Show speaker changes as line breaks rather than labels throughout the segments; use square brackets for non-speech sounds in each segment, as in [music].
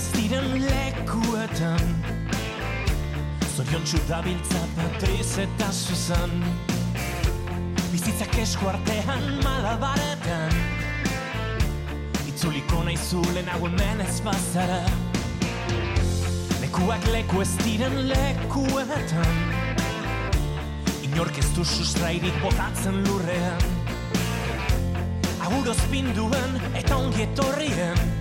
ez diren lekuetan Zorion txudabiltza patriz eta zuzan Bizitzak esku artean malabaretan. Itzuliko nahi zulen hau hemen ez bazara. Lekuak leku ez diren lekuetan. Inork ez du sustrairik botatzen lurrean. Aguroz pinduen eta ongi etorrien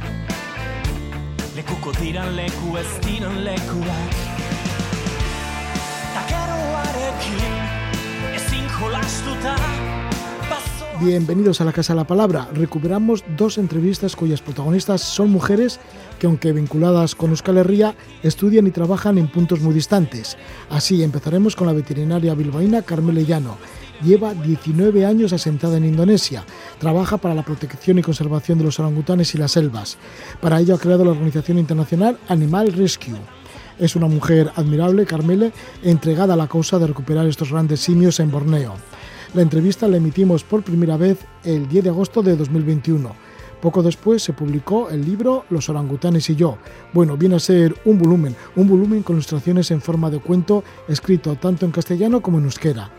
Bienvenidos a la Casa de la Palabra. Recuperamos dos entrevistas cuyas protagonistas son mujeres que, aunque vinculadas con Euskal Herria, estudian y trabajan en puntos muy distantes. Así empezaremos con la veterinaria bilbaína Carmele Llano. Lleva 19 años asentada en Indonesia. Trabaja para la protección y conservación de los orangutanes y las selvas. Para ello ha creado la organización internacional Animal Rescue. Es una mujer admirable, Carmele, entregada a la causa de recuperar estos grandes simios en Borneo. La entrevista la emitimos por primera vez el 10 de agosto de 2021. Poco después se publicó el libro Los orangutanes y yo. Bueno, viene a ser un volumen, un volumen con ilustraciones en forma de cuento escrito tanto en castellano como en euskera.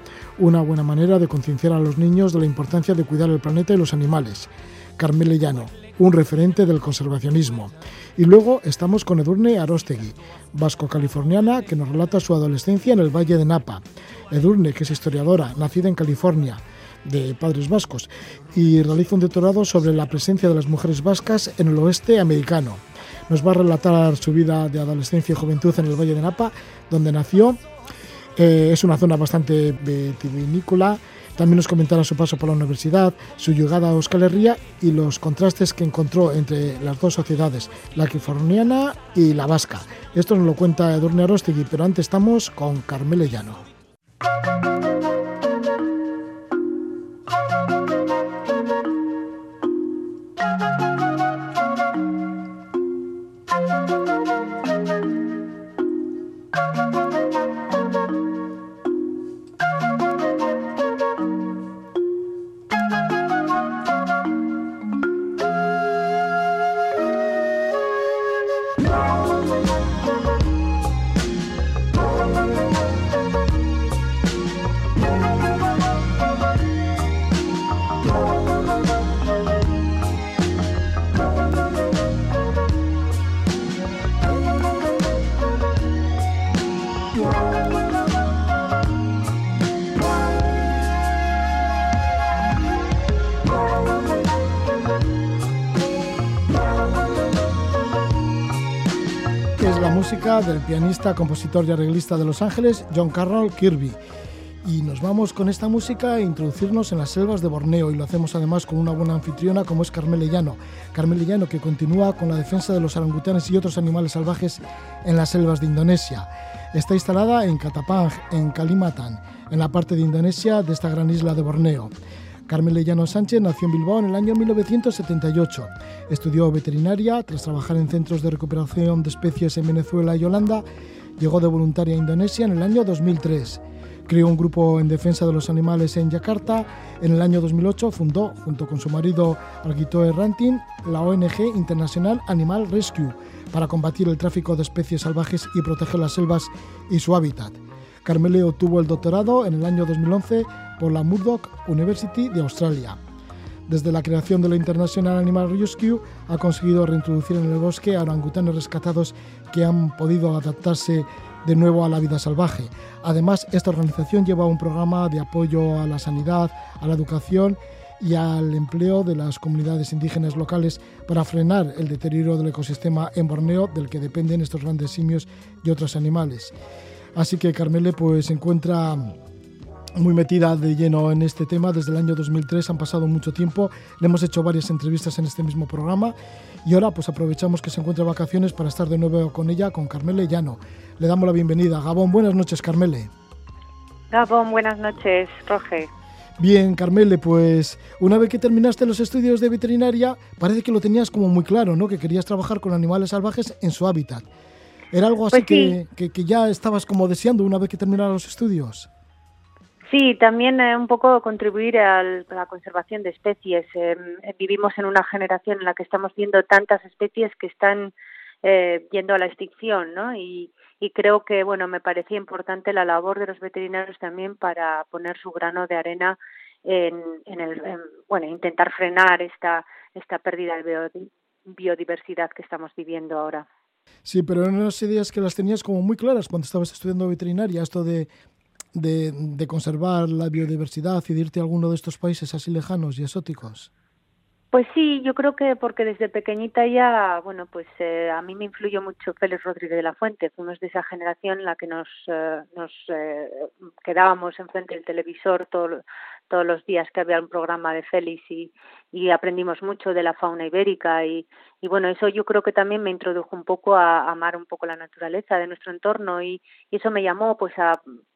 Una buena manera de concienciar a los niños de la importancia de cuidar el planeta y los animales. Carmele Llano, un referente del conservacionismo. Y luego estamos con Edurne Arostegui, vasco-californiana, que nos relata su adolescencia en el Valle de Napa. Edurne, que es historiadora, nacida en California, de padres vascos, y realiza un doctorado sobre la presencia de las mujeres vascas en el oeste americano. Nos va a relatar su vida de adolescencia y juventud en el Valle de Napa, donde nació. Eh, es una zona bastante vitivinícola también nos comentará su paso por la universidad, su llegada a Euskal Herria y los contrastes que encontró entre las dos sociedades, la californiana y la vasca. Esto nos lo cuenta Edurne Arostegui, pero antes estamos con Carmele Llano. Del pianista, compositor y arreglista de Los Ángeles, John Carroll Kirby. Y nos vamos con esta música a introducirnos en las selvas de Borneo y lo hacemos además con una buena anfitriona como es Carmele Llano. Carmele Llano que continúa con la defensa de los orangutanes y otros animales salvajes en las selvas de Indonesia. Está instalada en Katapang, en Kalimantan, en la parte de Indonesia de esta gran isla de Borneo. Carmen Lellano Sánchez nació en Bilbao en el año 1978. Estudió veterinaria tras trabajar en centros de recuperación de especies en Venezuela y Holanda. Llegó de voluntaria a Indonesia en el año 2003. Creó un grupo en defensa de los animales en Yakarta. En el año 2008 fundó, junto con su marido Arguito Rantin, la ONG Internacional Animal Rescue para combatir el tráfico de especies salvajes y proteger las selvas y su hábitat. Carmele obtuvo el doctorado en el año 2011 por la Murdoch University de Australia. Desde la creación de la International Animal Rescue ha conseguido reintroducir en el bosque a orangutanes rescatados que han podido adaptarse de nuevo a la vida salvaje. Además, esta organización lleva un programa de apoyo a la sanidad, a la educación y al empleo de las comunidades indígenas locales para frenar el deterioro del ecosistema en Borneo del que dependen estos grandes simios y otros animales. Así que Carmele pues encuentra muy metida de lleno en este tema desde el año 2003, han pasado mucho tiempo, le hemos hecho varias entrevistas en este mismo programa y ahora pues aprovechamos que se encuentra vacaciones para estar de nuevo con ella, con Carmele Llano. Le damos la bienvenida. Gabón, buenas noches Carmele.
Gabón, buenas noches, Roge.
Bien, Carmele, pues una vez que terminaste los estudios de veterinaria, parece que lo tenías como muy claro, ¿no? Que querías trabajar con animales salvajes en su hábitat. ¿Era algo así
Pues
que, que ya estabas como deseando una vez que terminaras los estudios?
Sí, también eh, un poco contribuir a la conservación de especies. Eh, vivimos en una generación en la que estamos viendo tantas especies que están eh, yendo a la extinción, ¿no? Y, y creo que, bueno, me parecía importante la labor de los veterinarios también para poner su grano de arena en, en el, bueno, intentar frenar esta, esta pérdida de biodiversidad que estamos viviendo ahora.
Sí, pero eran unas ideas que las tenías como muy claras cuando estabas estudiando veterinaria, esto de, de, de conservar la biodiversidad y de irte a alguno de estos países así lejanos y exóticos.
Pues sí, yo creo que porque desde pequeñita ya, bueno, pues eh, a mí me influyó mucho Félix Rodríguez de la Fuente. Fuimos de esa generación en la que nos, eh, nos eh, quedábamos enfrente del televisor todo, todos los días que había un programa de Félix y, y aprendimos mucho de la fauna ibérica y, bueno, eso yo creo que también me introdujo un poco a, amar un poco la naturaleza de nuestro entorno y, eso me llamó pues a,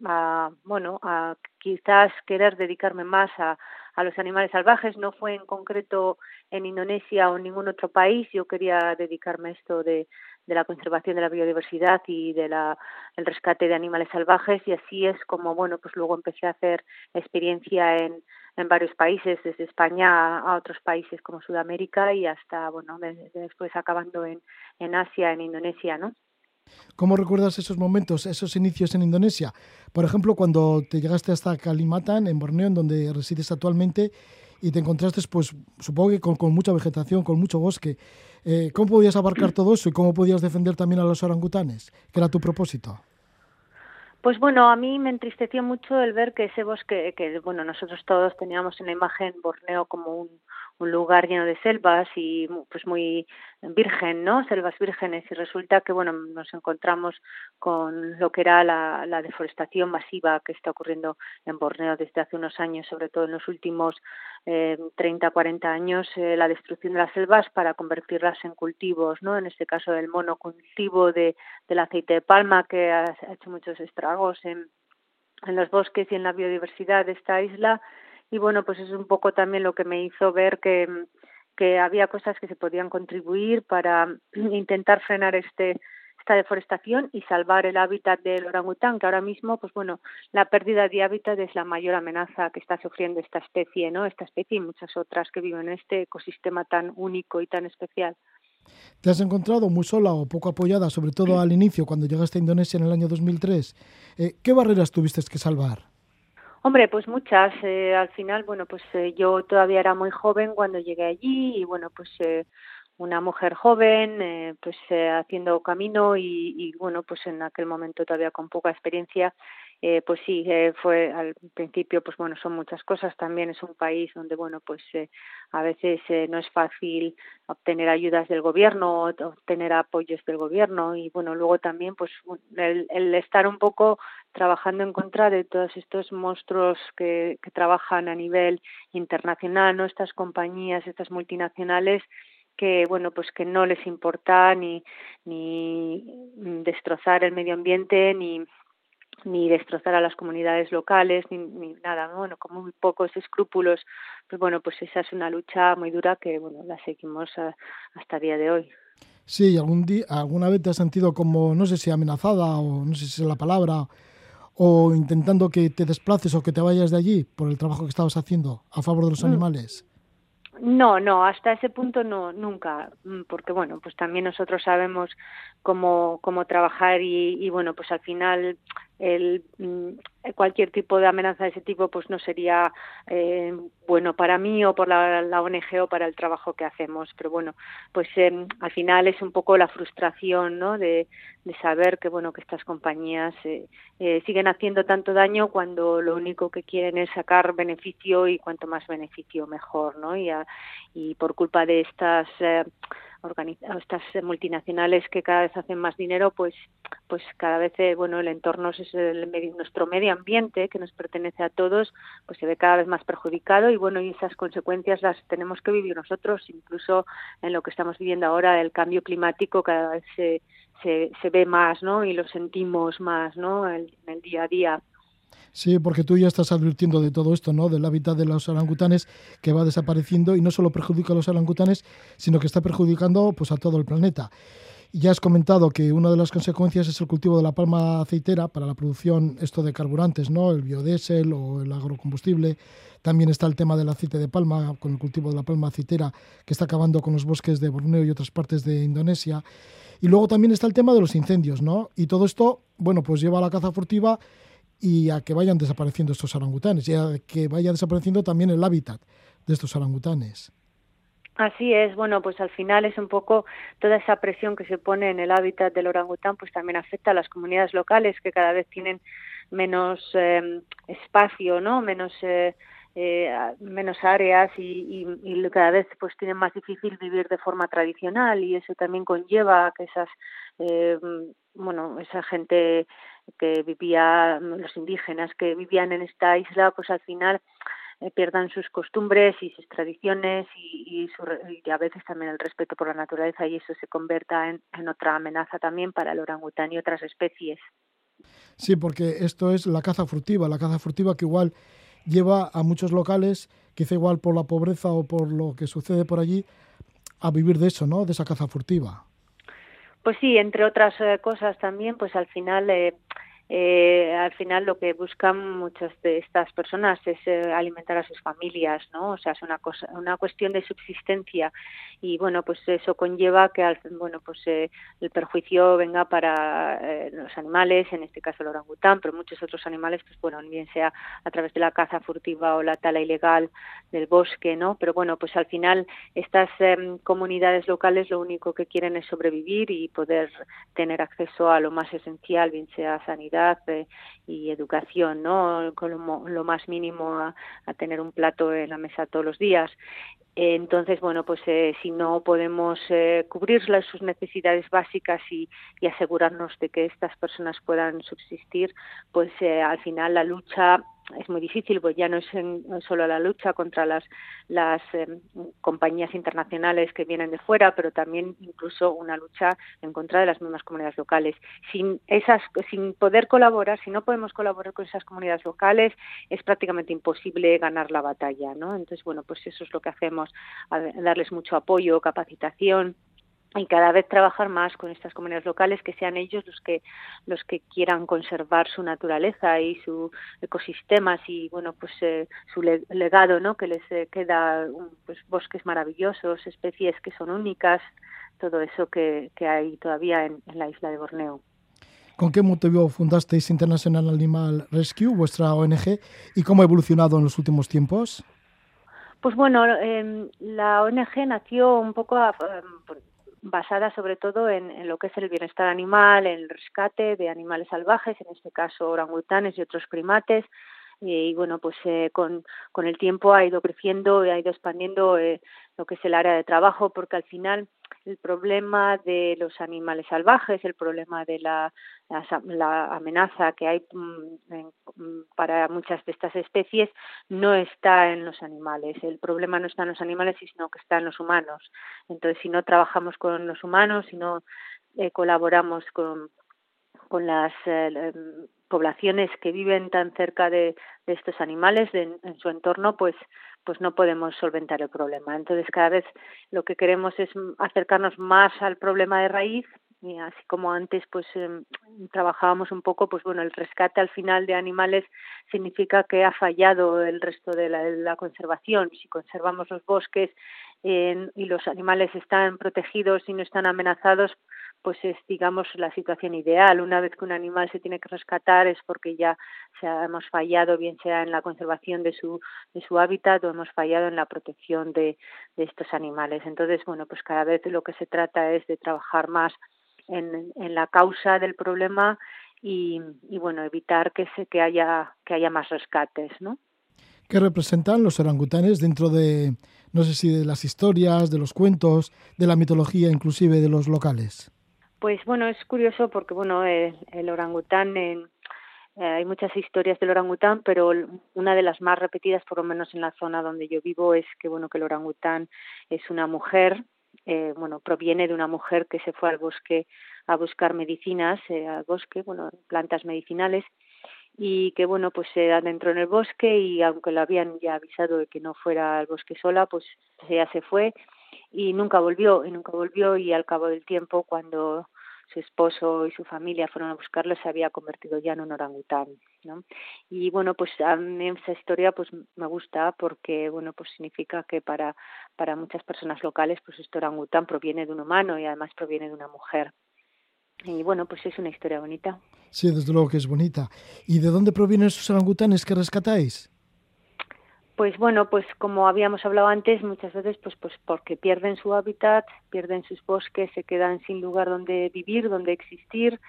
a, bueno, a quizás querer dedicarme más a a los animales salvajes. No fue en concreto en Indonesia o en ningún otro país. Yo quería dedicarme a esto de, de la conservación de la biodiversidad y de la, el rescate de animales salvajes y así es como bueno pues luego empecé a hacer experiencia en, en varios países desde España a, otros países como Sudamérica y hasta bueno después acabando en, en Asia en Indonesia no
¿Cómo recuerdas esos momentos, esos inicios en Indonesia? Por ejemplo, cuando te llegaste hasta Kalimantan, en Borneo, en donde resides actualmente, y te encontraste, pues supongo que con, mucha vegetación, con mucho bosque. Eh, ¿Cómo podías abarcar todo eso y cómo podías defender también a los orangutanes? ¿Qué era tu propósito?
Pues bueno, a mí me entristeció mucho el ver que ese bosque, que bueno, nosotros todos teníamos en la imagen Borneo como un, un lugar lleno de selvas y pues muy virgen, ¿no? Selvas vírgenes y resulta que bueno, nos encontramos con lo que era la, deforestación masiva que está ocurriendo en Borneo desde hace unos años, sobre todo en los últimos eh, 30, 40 años, eh, la destrucción de las selvas para convertirlas en cultivos, ¿no? En este caso el monocultivo de, del aceite de palma que ha, ha hecho muchos estragos en, en los bosques y en la biodiversidad de esta isla y bueno, pues es un poco también lo que me hizo ver que, que había cosas que se podían contribuir para [clears throat] intentar frenar este esta deforestación y salvar el hábitat del orangután, que ahora mismo, pues bueno, la pérdida de hábitat es la mayor amenaza que está sufriendo esta especie, ¿no? Esta especie y muchas otras que viven en este ecosistema tan único y tan especial.
¿Te has encontrado muy sola o poco apoyada, sobre todo al inicio, cuando llegaste a Indonesia en el año 2003? Eh, ¿Qué barreras tuviste que salvar?
Hombre, pues muchas. Eh, al final, bueno, pues eh, yo todavía era muy joven cuando llegué allí y bueno, pues eh, una mujer joven, pues haciendo camino y bueno, pues en aquel momento todavía con poca experiencia eh, pues sí, eh, fue al principio, pues bueno, son muchas cosas. También es un país donde, bueno, pues eh, a veces eh, no es fácil obtener ayudas del gobierno, obtener apoyos del gobierno y, bueno, luego también, pues el, el estar un poco trabajando en contra de todos estos monstruos que, que trabajan a nivel internacional, ¿no? Estas compañías, estas multinacionales que bueno pues que no les importa ni ni destrozar el medio ambiente ni ni destrozar a las comunidades locales, ni, ni nada, ¿no? bueno, como muy pocos escrúpulos, pues bueno, pues esa es una lucha muy dura que, bueno, la seguimos a, hasta el día de hoy.
Sí, algún día, alguna vez te has sentido como, no sé si amenazada o no sé si es la palabra, o intentando que te desplaces o que te vayas de allí por el trabajo que estabas haciendo a favor de los animales.
No, no, hasta ese punto no, nunca, porque bueno, pues también nosotros sabemos cómo, cómo trabajar y, y bueno, pues al final el, mm, cualquier tipo de amenaza de ese tipo pues no sería eh, bueno para mí o por la, la, ONG o para el trabajo que hacemos. Pero bueno pues eh, al final es un poco la frustración no de, saber que bueno que estas compañías eh, eh, siguen haciendo tanto daño cuando lo único que quieren es sacar beneficio y cuanto más beneficio mejor no y, a, y por culpa de estas eh, estas multinacionales que cada vez hacen más dinero, pues, pues cada vez, eh, bueno, el entorno es el medio, nuestro medio ambiente que nos pertenece a todos, pues se ve cada vez más perjudicado y bueno, y esas consecuencias las tenemos que vivir nosotros, incluso en lo que estamos viviendo ahora, el cambio climático cada vez se, se, se ve más, ¿no? Y lo sentimos más, ¿no? en el día a día.
Sí, porque tú ya estás advirtiendo de todo esto, ¿no? Del hábitat de los orangutanes que va desapareciendo y no solo perjudica a los orangutanes, sino que está perjudicando pues, a todo el planeta. Ya has comentado que una de las consecuencias es el cultivo de la palma aceitera para la producción esto de carburantes, ¿no? El biodiesel o el agrocombustible. También está el tema del aceite de palma, con el cultivo de la palma aceitera, que está acabando con los bosques de Borneo y otras partes de Indonesia. Y luego también está el tema de los incendios, ¿no? Y todo esto, bueno, pues lleva a la caza furtiva y a que vayan desapareciendo estos orangutanes y a que vaya desapareciendo también el hábitat de estos orangutanes.
Así es, bueno, pues al final es un poco toda esa presión que se pone en el hábitat del orangután, pues también afecta a las comunidades locales que cada vez tienen menos em, espacio, ¿no? Menos eh, eh, menos áreas y, y, cada vez pues tienen más difícil vivir de forma tradicional y eso también conlleva que esas eh, bueno esa gente que vivía los indígenas que vivían en esta isla pues al final eh, pierdan sus costumbres y sus tradiciones y, y, a veces también el respeto por la naturaleza y eso se converta en, en otra amenaza también para el orangután y otras especies.
Sí, porque esto es la caza furtiva, la caza furtiva que igual lleva a muchos locales, quizá igual por la pobreza o por lo que sucede por allí, a vivir de eso, ¿no? De esa caza furtiva.
Pues sí, entre otras eh, cosas también, pues al final eh, eh, al final lo que buscan muchas de estas personas es eh, alimentar a sus familias, ¿no? O sea, es una cosa, una cuestión de subsistencia y bueno, pues eso conlleva que al, bueno, pues eh, el perjuicio venga para eh, los animales, en este caso el orangután, pero muchos otros animales, pues bueno, bien sea a través de la caza furtiva o la tala ilegal del bosque, ¿no? Pero bueno, pues al final estas em, comunidades locales lo único que quieren es sobrevivir y poder tener acceso a lo más esencial, bien sea sanidad eh, y educación, ¿no? Con lo, más mínimo a, tener un plato en la mesa todos los días. Entonces, bueno, pues eh, si no podemos eh, cubrir sus necesidades básicas y, asegurarnos de que estas personas puedan subsistir, pues al final la lucha es muy difícil, pues ya no es, solo la lucha contra las, las em, compañías internacionales que vienen de fuera, pero también incluso una lucha en contra de las mismas comunidades locales. Sin, esas, sin poder colaborar, si no podemos colaborar con esas comunidades locales, es prácticamente imposible ganar la batalla, ¿no? Entonces, bueno, pues eso es lo que hacemos, darles mucho apoyo, capacitación, y cada vez trabajar más con estas comunidades locales que sean ellos los que los que quieran conservar su naturaleza y sus ecosistemas y bueno pues eh, su legado no que les eh, queda pues bosques maravillosos especies que son únicas todo eso que, que hay todavía en, la isla de Borneo
¿Con qué motivo fundasteis International Animal Rescue, vuestra ONG, y cómo ha evolucionado en los últimos tiempos?
Pues bueno, eh, la ONG nació un poco a, basada sobre todo en, lo que es el bienestar animal, el rescate de animales salvajes, en este caso orangutanes y otros primates. Y, bueno, pues eh, con, con el tiempo ha ido creciendo y ha ido expandiendo eh, lo que es el área de trabajo, porque al final el problema de los animales salvajes, el problema de la, la, amenaza que hay mm, mm, para muchas de estas especies no está en los animales. El problema no está en los animales, sino que está en los humanos. Entonces, si no trabajamos con los humanos, si no eh, colaboramos con, con las eh, poblaciones que viven tan cerca de, estos animales en su entorno, pues pues no podemos solventar el problema. Entonces, cada vez lo que queremos es acercarnos más al problema de raíz y así como antes pues em, trabajábamos un poco pues bueno el rescate al final de animales significa que ha fallado el resto de la, conservación. Si conservamos los bosques y los animales están protegidos y no están amenazados pues es digamos la situación ideal. Una vez que un animal se tiene que rescatar es porque ya se hemos fallado bien sea en la conservación de su de su hábitat o hemos fallado en la protección de, de estos animales. Entonces bueno pues cada vez lo que se trata es de trabajar más en, en la causa del problema y, y, bueno evitar que se que haya que haya más rescates no
¿Qué representan los orangutanes dentro de no sé si de las historias de los cuentos de la mitología inclusive de los locales
pues bueno, es curioso porque bueno, el, orangután, en, eh, hay muchas historias del orangután, pero una de las más repetidas, por lo menos en la zona donde yo vivo, es que bueno que el orangután es una mujer, eh, bueno, proviene de una mujer que se fue al bosque a buscar medicinas, eh, al bosque, bueno, plantas medicinales, y que bueno pues se adentró en el bosque y aunque lo habían ya avisado de que no fuera al bosque sola pues ella se fue y nunca volvió y nunca volvió y al cabo del tiempo cuando su esposo y su familia fueron a buscarlo se había convertido ya en un orangután ¿no? y bueno pues a mí esa historia pues me gusta porque bueno pues significa que para para muchas personas locales pues este orangután proviene de un humano y además proviene de una mujer. Y bueno pues es una historia bonita.
Sí desde luego que es bonita. Y de dónde provienen esos orangutanes que rescatáis
pues bueno, pues como habíamos hablado antes, muchas veces pues pues porque pierden su hábitat, pierden sus bosques, se quedan sin lugar donde vivir, donde existir,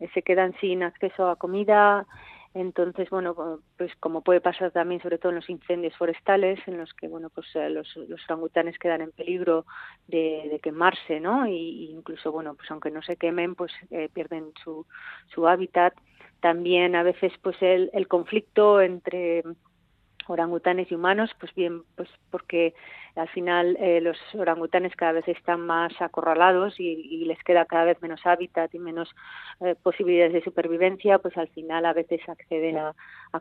eh, se quedan sin acceso a comida, entonces bueno pues como puede pasar también sobre todo en los incendios forestales en los que bueno pues eh, los, orangutanes quedan en peligro de, quemarse no y, incluso bueno pues aunque no se quemen pues eh, pierden su su hábitat. También a veces pues el, el conflicto entre orangutanes y humanos, pues bien, pues porque al final eh, los orangutanes cada vez están más acorralados y, les queda cada vez menos hábitat y menos eh, posibilidades de supervivencia, pues al final a veces acceden a,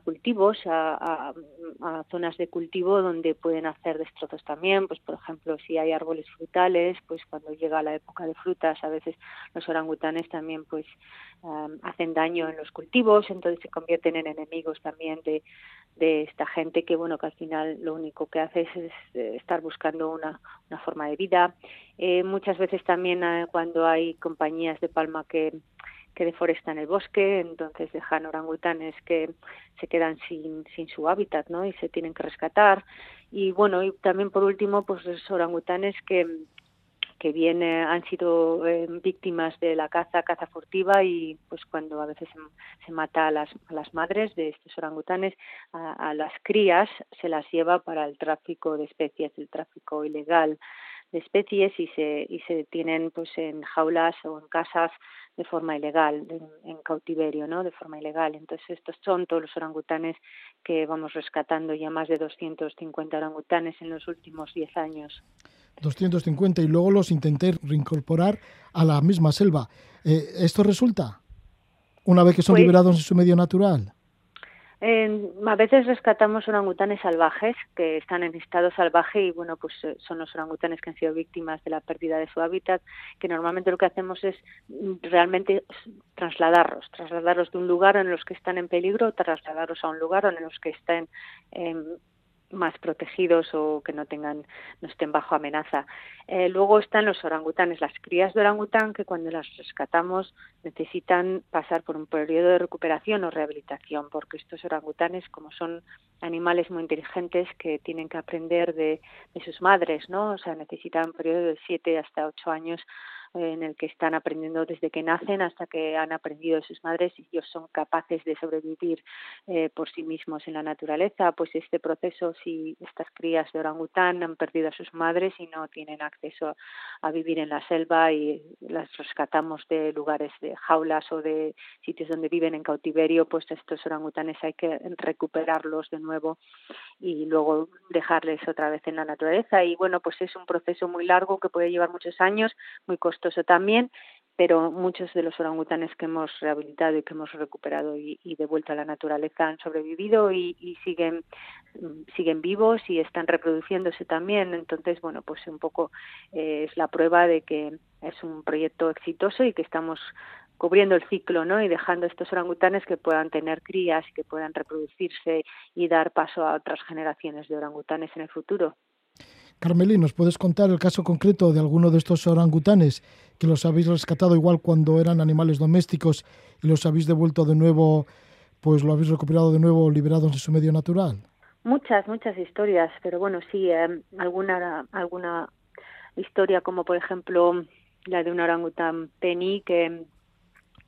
cultivos, a, zonas de cultivo donde pueden hacer destrozos también, pues por ejemplo si hay árboles frutales, pues cuando llega la época de frutas a veces los orangutanes también pues hacen daño en los cultivos, entonces se convierten en enemigos también de, de esta gente que bueno que al final lo único que hace es, eh, estar buscando una, una, forma de vida eh, muchas veces también eh, cuando hay compañías de palma que que deforestan el bosque, entonces dejan orangutanes que se quedan sin, sin su hábitat, ¿no? Y se tienen que rescatar. Y bueno, y también por último, pues los orangutanes que, que bien han sido eh, víctimas de la caza, caza furtiva y pues cuando a veces se, mata a las, a las madres de estos orangutanes, a, las crías se las lleva para el tráfico de especies, el tráfico ilegal de especies y se, y se tienen pues en jaulas o en casas de forma ilegal, en cautiverio, ¿no? De forma ilegal. Entonces estos son todos los orangutanes que vamos rescatando ya más de 250 orangutanes en los últimos 10 años.
250 y luego los intenté reincorporar a la misma selva. Eh, ¿Esto resulta? Una vez que son pues liberados en su medio natural.
a veces rescatamos orangutanes salvajes que están en estado salvaje y bueno, pues eh, son los orangutanes que han sido víctimas de la pérdida de su hábitat, que normalmente lo que hacemos es mm, realmente trasladarlos, trasladarlos de un lugar en los que están en peligro, trasladarlos a un lugar en los que estén más protegidos o que no tengan no estén bajo amenaza. Eh, luego están los orangutanes, las crías de orangután que cuando las rescatamos necesitan pasar por un periodo de recuperación o rehabilitación porque estos orangutanes como son animales muy inteligentes que tienen que aprender de, de sus madres, ¿no? O sea, necesitan un periodo de siete hasta ocho años en el que están aprendiendo desde que nacen hasta que han aprendido de sus madres y ellos son capaces de sobrevivir eh, por sí mismos en la naturaleza, pues este proceso, si estas crías de orangután han perdido a sus madres y no tienen acceso a vivir en la selva y las rescatamos de lugares de jaulas o de sitios donde viven en cautiverio, pues estos orangutanes hay que recuperarlos de nuevo y luego dejarles otra vez en la naturaleza. Y bueno, pues es un proceso muy largo que puede llevar muchos años, muy costoso también, pero muchos de los orangutanes que hemos rehabilitado y que hemos recuperado y, devuelto a la naturaleza han sobrevivido y, siguen siguen vivos y están reproduciéndose también entonces bueno pues un poco eh, es la prueba de que es un proyecto exitoso y que estamos cubriendo el ciclo ¿no? y dejando estos orangutanes que puedan tener crías que puedan reproducirse y dar paso a otras generaciones de orangutanes en el futuro.
Carmelín, ¿nos puedes contar el caso concreto de alguno de estos orangutanes que los habéis rescatado igual cuando eran animales domésticos y los habéis devuelto de nuevo, pues lo habéis recuperado de nuevo liberados de su medio natural?
Muchas, muchas historias, pero bueno, sí, eh, alguna, alguna historia como por ejemplo la de un orangután Penny que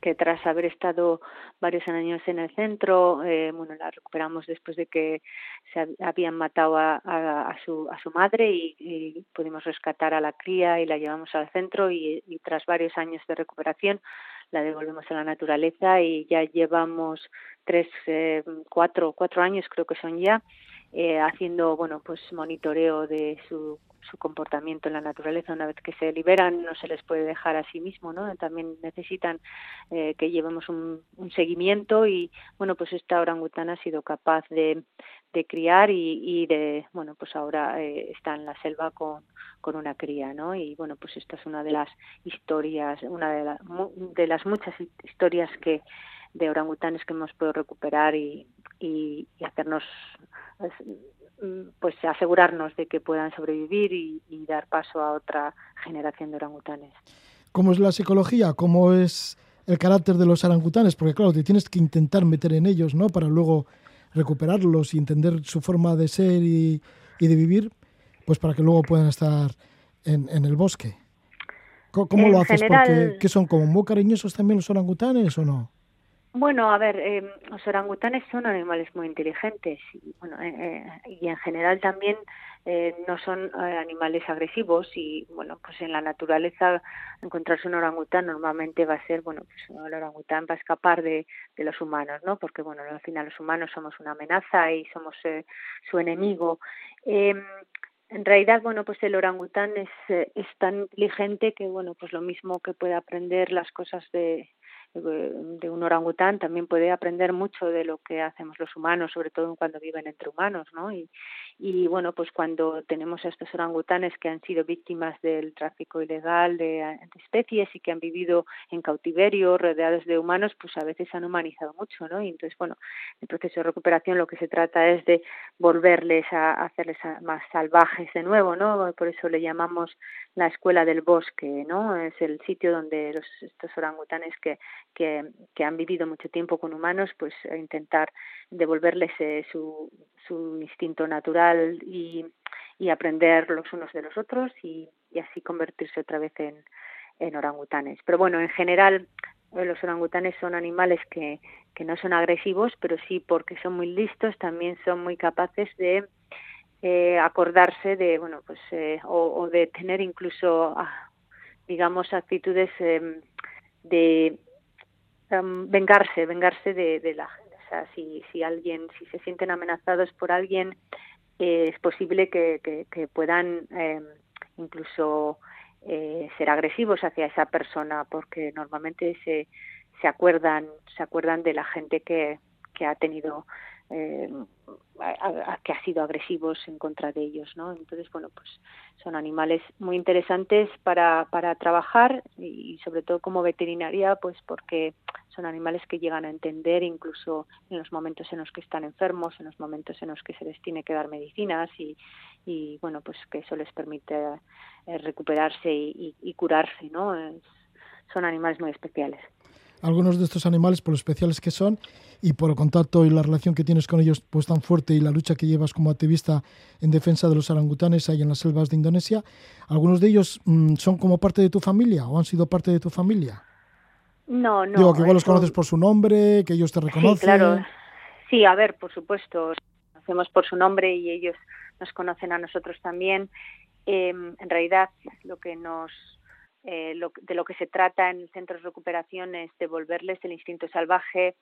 que tras haber estado varios años en el centro, eh, bueno, la recuperamos después de que se habían matado a, su, a su madre y, pudimos rescatar a la cría y la llevamos al centro y, tras varios años de recuperación la devolvemos a la naturaleza y ya llevamos tres, eh, cuatro, cuatro años creo que son ya eh, haciendo bueno pues monitoreo de su, su comportamiento en la naturaleza una vez que se liberan no se les puede dejar a sí mismo no también necesitan eh, que llevemos un, seguimiento y bueno pues esta orangutana ha sido capaz de, criar y, de, bueno, pues ahora eh, está en la selva con, con una cría, ¿no? Y bueno, pues esta es una de las historias, una de, de las muchas historias que de orangutanes que hemos podido recuperar y, y, hacernos pues, pues asegurarnos de que puedan sobrevivir y, dar paso a otra generación de orangutanes.
¿Cómo es la psicología? ¿Cómo es el carácter de los orangutanes? Porque claro, te tienes que intentar meter en ellos, ¿no? Para luego recuperarlos y entender su forma de ser y, de vivir, pues para que luego puedan estar en, en el bosque. ¿Cómo, lo haces? Porque, ¿qué son? ¿Como muy cariñosos también los orangutanes o no?
Bueno, a ver, eh, los orangutanes son animales muy inteligentes y, bueno, eh, eh, y en general también no son animales agresivos y bueno, pues en la naturaleza encontrarse un orangután normalmente va a ser, bueno, pues el orangután va a escapar de, de los humanos, ¿no? Porque bueno, al final los humanos somos una amenaza y somos su enemigo. Em, en realidad, bueno, pues el orangután es, es tan inteligente que, bueno, pues lo mismo que puede aprender las cosas de, de un orangután también puede aprender mucho de lo que hacemos los humanos, sobre todo cuando viven entre humanos, ¿no? Y, y bueno, pues cuando tenemos a estos orangutanes que han sido víctimas del tráfico ilegal de, especies y que han vivido en cautiverio, rodeados de humanos, pues a veces han humanizado mucho, ¿no? Y entonces, bueno, el proceso de recuperación lo que se trata es de volverles a, hacerles más salvajes de nuevo, ¿no? Por eso le llamamos la escuela del bosque, ¿no? Es el sitio donde los, estos orangutanes que, que, que han vivido mucho tiempo con humanos, pues intentar devolverles eh, su, su instinto natural y, y aprender los unos de los otros y, y así convertirse otra vez en, en orangutanes. Pero bueno, en general eh, los orangutanes son animales que, que no son agresivos, pero sí porque son muy listos, también son muy capaces de eh, acordarse de, bueno, pues, eh, o, o, de tener incluso, ah, digamos, actitudes eh, de vengarse, vengarse de, de la o sea, si, si alguien, si se sienten amenazados por alguien, eh, es posible que, que, puedan eh, incluso eh, ser agresivos hacia esa persona, porque normalmente se, se acuerdan, se acuerdan de la gente que, que ha tenido eh, que ha sido agresivos en contra de ellos, ¿no? Entonces, bueno, pues son animales muy interesantes para, para trabajar y, sobre todo como veterinaria, pues porque son animales que llegan a entender incluso en los momentos en los que están enfermos, en los momentos en los que se les tiene que dar medicinas y, y bueno, pues que eso les permite eh, recuperarse y, y, curarse, ¿no? son animales muy especiales
algunos de estos animales por lo especiales que son y por el contacto y la relación que tienes con ellos pues tan fuerte y la lucha que llevas como activista en defensa de los orangutanes ahí en las selvas de Indonesia, algunos de ellos mm, son como parte de tu familia o han sido parte de tu familia.
No, no.
Digo que igual los conoces por su nombre, que ellos te reconocen.
Sí, claro. Sí, a ver, por supuesto, conocemos por su nombre y ellos nos conocen a nosotros también. Eh, en realidad, lo que nos eh, lo, de lo que se trata en centros de recuperación es devolverles el instinto salvaje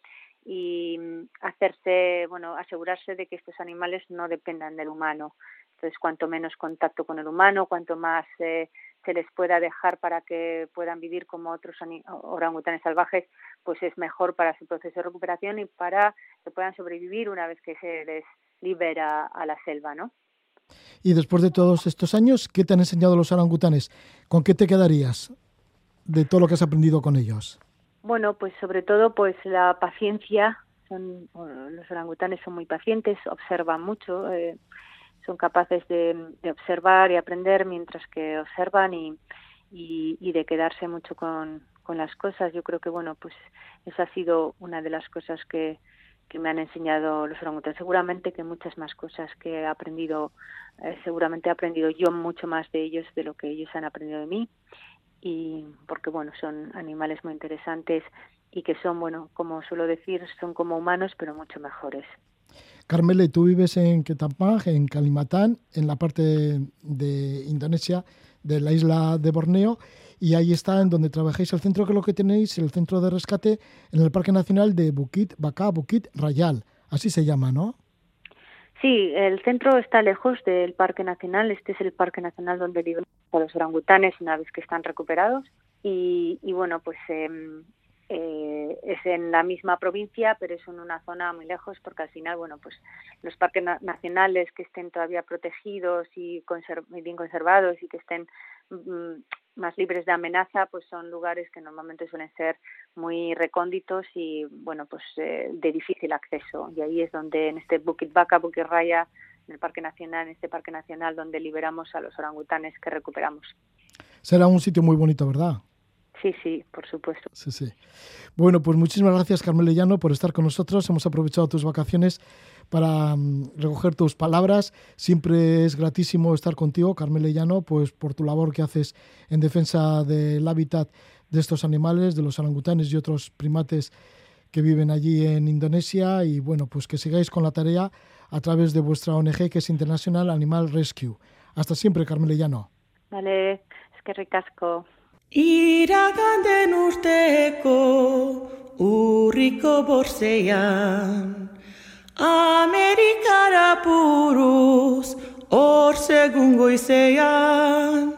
y mm, hacerse, bueno, asegurarse de que estos animales no dependan del humano. Entonces, cuanto menos contacto con el humano, cuanto más eh, se les pueda dejar para que puedan vivir como otros orangutanes salvajes, pues es mejor para su proceso de recuperación y para que puedan sobrevivir una vez que se les libera a la selva, ¿no?
Y después de todos estos años, ¿qué te han enseñado los orangutanes? ¿Con qué te quedarías de todo lo que has aprendido con ellos?
Bueno, pues sobre todo pues la paciencia. Son, los orangutanes son muy pacientes, observan mucho, eh, son capaces de, observar y aprender mientras que observan y, y, de quedarse mucho con, con las cosas. Yo creo que bueno, pues esa ha sido una de las cosas que, que me han enseñado los orangutanes. Seguramente que muchas más cosas que he aprendido, eh, seguramente he aprendido yo mucho más de ellos de lo que ellos han aprendido de mí. Y porque, bueno, son animales muy interesantes y que son, bueno, como suelo decir, son como humanos, pero mucho mejores.
Carmele, tú vives en Ketampang, en Kalimantan, en la parte de Indonesia, de la isla de Borneo y ahí está en donde trabajáis el centro que es lo que tenéis, el centro de rescate en el Parque Nacional de Bukit Baka, Bukit Rayal, así se llama, ¿no?
Sí, el centro está lejos del Parque Nacional, este es el Parque Nacional donde viven los orangutanes una vez que están recuperados. Y, bueno, pues em, eh, es en la misma provincia, pero es en una zona muy lejos porque al final, bueno, pues los parques nacionales que estén todavía protegidos y bien conservados y que estén mm, más libres de amenaza, pues son lugares que normalmente suelen ser muy recónditos y, bueno, pues eh, de difícil acceso. Y ahí es donde en este Bukit Baka, Bukit Raya, en el Parque Nacional, en este Parque Nacional, donde liberamos a los orangutanes que recuperamos.
Será un sitio muy bonito, ¿verdad?
Sí, sí, por supuesto.
Sí, sí. Bueno, pues muchísimas gracias, Carmelo Llano, por estar con nosotros. Hemos aprovechado tus vacaciones para mm, recoger tus palabras. Siempre es gratísimo estar contigo, Carmelo Llano, pues por tu labor que haces en defensa del hábitat de estos animales, de los orangutanes y otros primates que viven allí en Indonesia. Y bueno, pues que sigáis con la tarea a través de vuestra ONG, que es International Animal Rescue. Hasta siempre, Carmelo Llano.
Vale, es que ricasco.
Iraganden urteko urriko borzean Amerikara puruz hor segun goizean.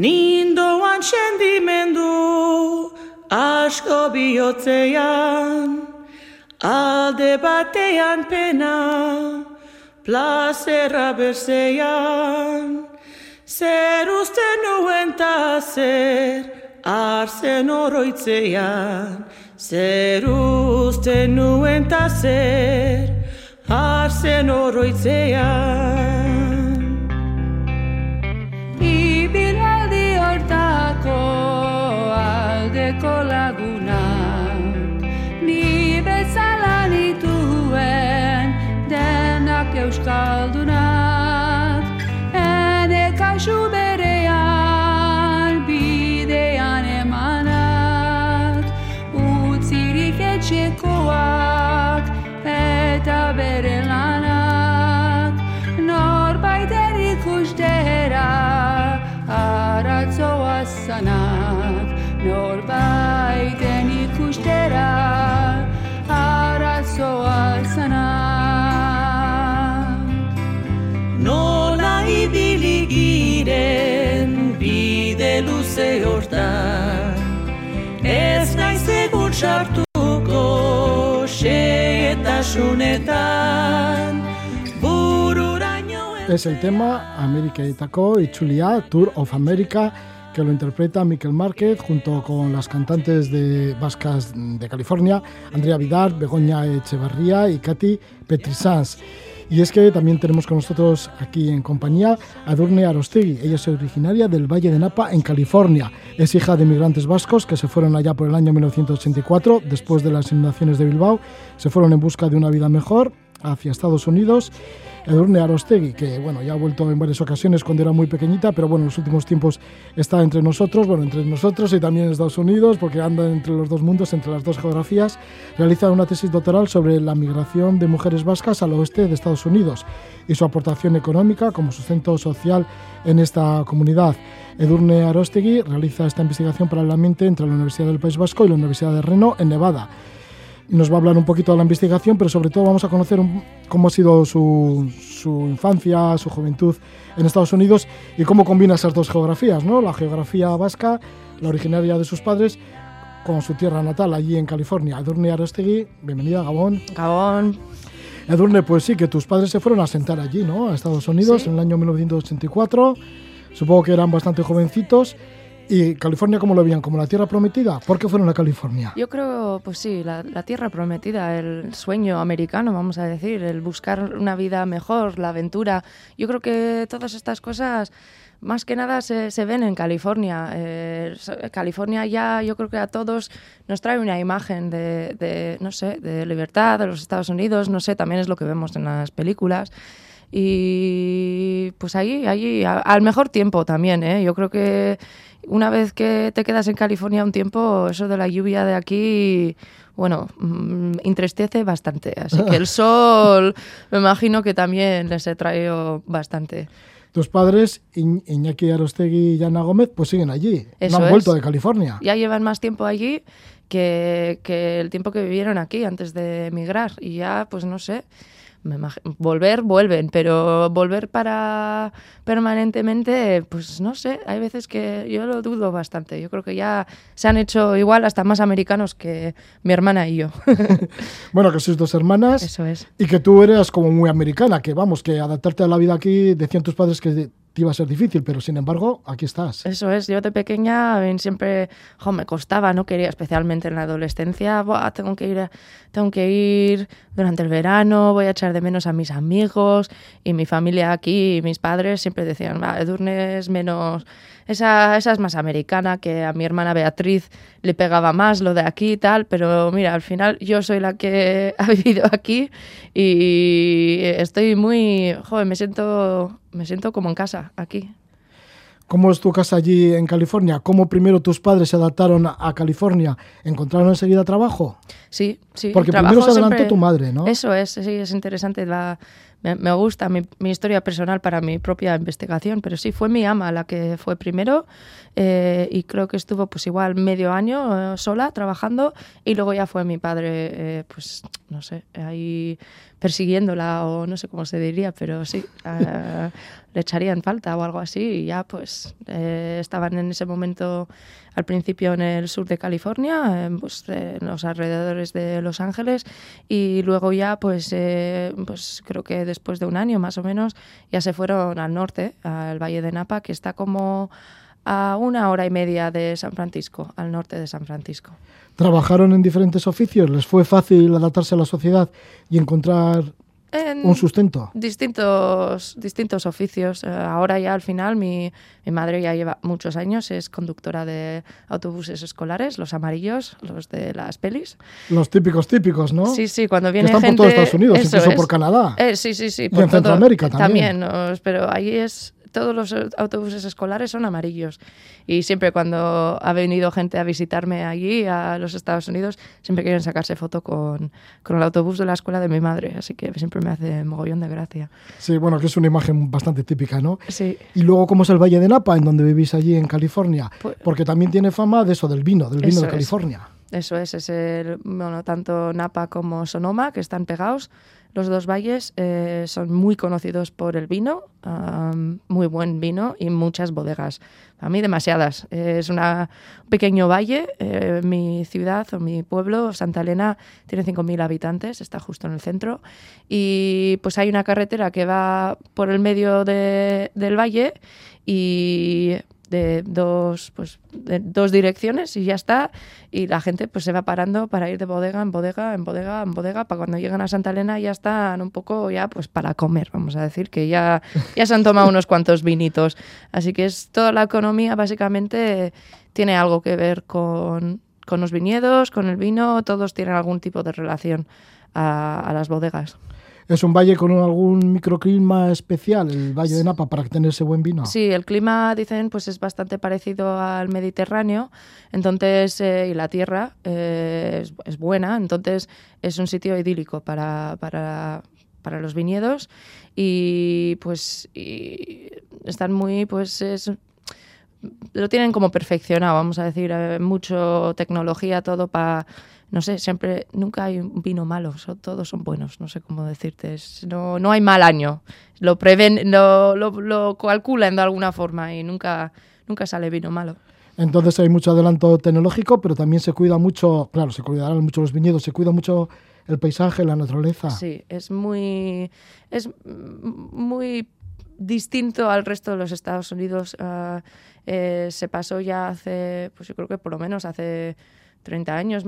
Nindoan sendimendu asko bihotzean Alde batean pena plazera berzean Zer uste nuen ta zer, arzen oroitzean. Zer uste nuen ta zer, arzen oroitzean. Sartuko xeetasunetan bururaino
Es el tema Amerikaetako Itzulia, Tour of America, que lo interpreta Miquel Márquez junto con las cantantes de vascas de California, Andrea Vidal, Begoña Echevarría y Katy Petrisans. Y es que también tenemos con nosotros aquí en compañía a Durne Arostegui. Ella es originaria del Valle de Napa, en California. Es hija de inmigrantes vascos que se fueron allá por el año 1984, después de las inundaciones de Bilbao. Se fueron en busca de una vida mejor hacia Estados Unidos Edurne Arostegui, que bueno, ya ha vuelto en varias ocasiones cuando era muy pequeñita, pero bueno, en los últimos tiempos está entre nosotros, bueno, entre nosotros y también en Estados Unidos, porque anda entre los dos mundos, entre las dos geografías. Realiza una tesis doctoral sobre la migración de mujeres vascas al oeste de Estados Unidos y su aportación económica como sustento social en esta comunidad. Edurne Arostegui realiza esta investigación paralelamente entre la Universidad del País Vasco y la Universidad de Reno, en Nevada nos va a hablar un poquito de la investigación, pero sobre todo vamos a conocer cómo ha sido su, su, infancia, su juventud en Estados Unidos y cómo combina esas dos geografías, ¿no? La geografía vasca, la originaria de sus padres, con su tierra natal allí en California. Edurne Arostegui, bienvenida Gabón.
Gabón.
Edurne, pues sí, que tus padres se fueron a sentar allí, ¿no? A Estados Unidos en el año 1984. Supongo que eran bastante jovencitos ¿Y California cómo lo veían? ¿Como la tierra prometida? ¿Por qué fueron a California?
Yo creo, pues sí, la, tierra prometida, el sueño americano, vamos a decir, el buscar una vida mejor, la aventura. Yo creo que todas estas cosas más que nada se, ven en California. Eh, California ya yo creo que a todos nos trae una imagen de, no sé, de libertad de los Estados Unidos, no sé, también es lo que vemos en las películas. Y pues ahí, ahí, al mejor tiempo también, ¿eh? Yo creo que una vez que te quedas en California un tiempo, eso de la lluvia de aquí, bueno, mm, entristece bastante. Así que el [laughs] sol, me imagino que también les he traído bastante.
Tus padres, Iñaki Arostegui y Ana Gómez, pues siguen allí. no han vuelto de California.
Ya llevan más tiempo allí que, que el tiempo que vivieron aquí antes de emigrar. Y ya, pues no sé, volver, vuelven, pero volver para permanentemente, pues no sé, hay veces que yo lo dudo bastante. Yo creo que ya se han hecho igual hasta más americanos que mi hermana y yo. [laughs]
bueno, que sois dos hermanas.
Eso es.
Y que tú eres como muy americana, que vamos, que adaptarte a la vida aquí, decían tus padres que te iba a ser difícil, pero sin embargo, aquí estás.
Eso es, yo de pequeña siempre me costaba, no quería, especialmente en la adolescencia, tengo que ir, tengo que ir durante el verano, voy a echar de menos a mis amigos y mi familia aquí, y mis padres siempre decían, va, Edurne es menos, esa, esa es más americana, que a mi hermana Beatriz le pegaba más lo de aquí y tal, pero mira, al final yo soy la que [laughs] ha vivido aquí y estoy muy, joven, me siento, me siento como en casa aquí.
¿Cómo es tu casa allí en California? ¿Cómo primero tus padres se adaptaron a California? ¿Encontraron enseguida trabajo?
Sí, sí.
Porque primero se adelantó tu madre, ¿no?
Eso es, sí, es interesante. La, me, gusta mi, historia personal para mi propia investigación, pero sí, fue mi ama la que fue primero eh, y creo que estuvo pues igual medio año eh, sola trabajando y luego ya fue mi padre, eh, pues no sé, ahí persiguiéndola o no sé cómo se diría, pero sí, [laughs] le echarían falta o algo así y ya pues estaban en ese momento al principio en el sur de California, pues, en los alrededores de Los Ángeles y luego ya pues, pues creo que después de un año más o menos ya se fueron al norte, al Valle de Napa, que está como a una hora y media de San Francisco, al norte de San Francisco.
¿Trabajaron en diferentes oficios? ¿Les fue fácil adaptarse a la sociedad y encontrar un sustento.
Distintos, distintos oficios. Eh, ahora ya al final mi, mi, madre ya lleva muchos años, es conductora de autobuses escolares, los amarillos, los de las pelis.
Los típicos típicos, ¿no?
Sí, sí, cuando viene
están
gente...
por todo Estados Unidos, incluso por Canadá.
Eh, sí, sí, sí.
Y en Centroamérica también.
También, pero ahí es todos los autobuses escolares son amarillos. Y siempre cuando ha venido gente a visitarme allí, a los Estados Unidos, siempre quieren sacarse foto con, con el autobús de la escuela de mi madre. Así que siempre me hace mogollón de gracia.
Sí, bueno, que es una imagen bastante típica, ¿no?
Sí.
Y luego, ¿cómo es el Valle de Napa, en donde vivís allí en California? Pues Porque también tiene fama de eso, del vino, del vino de California.
Eso es, es el, bueno, tanto Napa como Sonoma, que están pegados. Los dos valles eh, son muy conocidos por el vino, muy buen vino y muchas bodegas. A mí demasiadas. es un pequeño valle. Eh, mi ciudad o mi pueblo, Santa Elena, tiene 5.000 habitantes, está justo en el centro. Y pues hay una carretera que va por el medio del valle y de dos, pues, de dos direcciones y ya está. Y la gente pues se va parando para ir de bodega en bodega, en bodega, en bodega, para cuando llegan a Santa Elena ya están un poco ya pues para comer, vamos a decir, que ya, [laughs] ya se han tomado unos cuantos vinitos. Así que es toda la economía básicamente tiene algo que ver con, con los viñedos, con el vino, todos tienen algún tipo de relación a, a las bodegas.
¿Es un valle con algún microclima especial, el Valle de Napa, para tener ese buen vino?
Sí, el clima, dicen, pues es bastante parecido al Mediterráneo, entonces, eh, y la tierra eh, es, buena, entonces es un sitio idílico para, para, para los viñedos y pues están muy, pues es, lo tienen como perfeccionado, vamos a decir, eh, mucho tecnología, todo para no sé, siempre, nunca hay un vino malo, todos son buenos, no sé cómo decirte, no, no hay mal año, lo prevén, lo, lo, calculan de alguna forma y nunca, nunca sale vino malo.
Entonces hay mucho adelanto tecnológico, pero también se cuida mucho, claro, se cuidarán mucho los viñedos, se cuida mucho el paisaje, la naturaleza.
Sí, es muy, es muy distinto al resto de los Estados Unidos. Ah, eh, se pasó ya hace, pues yo creo que por lo menos hace 30 años,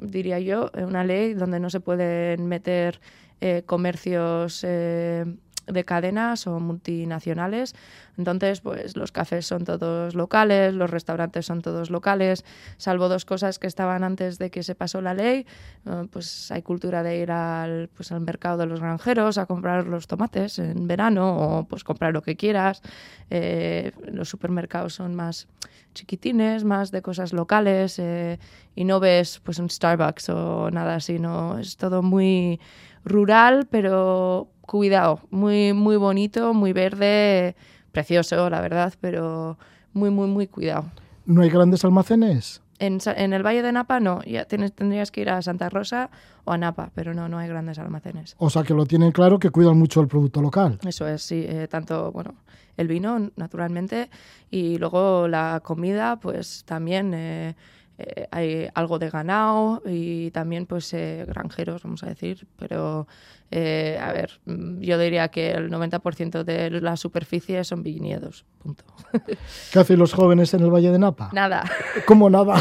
diría yo, una ley donde no se pueden meter eh, comercios eh, de cadenas o multinacionales. Entonces, pues los cafés son todos locales, los restaurantes son todos locales, salvo dos cosas que estaban antes de que se pasó la ley. Eh, pues hay cultura de ir al, pues, al mercado de los granjeros a comprar los tomates en verano o pues comprar lo que quieras. los supermercados son más chiquitines, más de cosas locales eh, y no ves pues un Starbucks o nada así, no, es todo muy rural, pero cuidado, muy, muy bonito, muy verde, precioso, la verdad, pero muy, muy, muy cuidado.
¿No hay grandes almacenes?
En, en, el Valle de Napa no, ya tienes, tendrías que ir a Santa Rosa o a Napa, pero no, no hay grandes almacenes.
O sea que lo tienen claro que cuidan mucho el producto local.
Eso es, sí, eh, tanto, bueno, el vino, naturalmente, y luego la comida, pues también eh, eh, hay algo de ganado y también pues eh, granjeros, vamos a decir, pero eh, a ver, mm, yo diría que el 90% de la superficie son viñedos, punto. [laughs]
¿Qué hacen los jóvenes en el Valle de Napa?
Nada.
¿Cómo nada?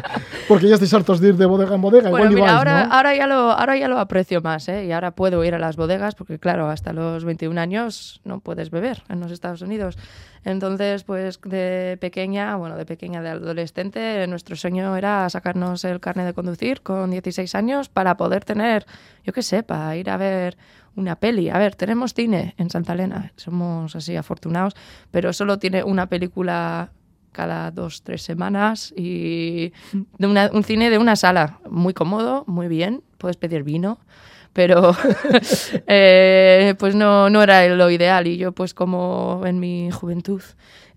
[laughs] Porque ya estáis hartos de ir de bodega en bodega.
Bueno,
Igual
mira, ahora,
¿no?
ahora, ya lo, ahora ya lo aprecio más, ¿eh? Y ahora puedo ir a las bodegas porque, claro, hasta los 21 años no puedes beber en los Estados Unidos. Entonces, pues de pequeña, bueno, de pequeña, de adolescente, nuestro sueño era sacarnos el carnet de conducir con 16 años para poder tener, yo qué sé, para ir a ver una peli. A ver, tenemos cine en Santa Elena, somos así afortunados, pero solo tiene una película cada dos, tres semanas y de una- un cine de una sala, muy cómodo, muy bien, puedes pedir vino, pero [laughs] eh, pues no, no era lo ideal y yo pues como en mi juventud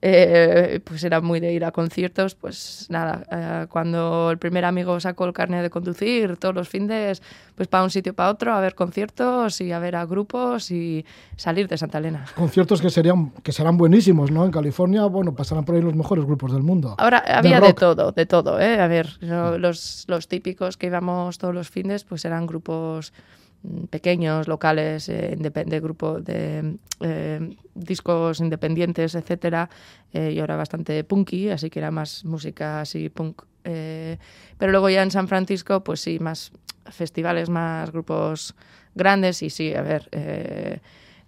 eh, pues era muy de ir a conciertos, pues nada, eh, cuando el primer amigo sacó el carnet de conducir, todos los fines, pues para un sitio para otro, a ver conciertos y a ver a grupos y salir de Santa Elena.
Conciertos que, serían, que serán buenísimos, ¿no? En California, bueno, pasarán por ahí los mejores grupos del mundo.
Ahora
De
había de
rock.
todo, de todo, ¿eh? A ver, no, los, los típicos que íbamos todos los fines, pues eran grupos mm, pequeños, locales, eh, de grupo de eh, discos independientes, etcétera. Eh, yo era bastante punky, así que era más música así punk. eh, pero luego ya en San Francisco, pues sí, más festivales, más grupos grandes y sí, a ver. eh,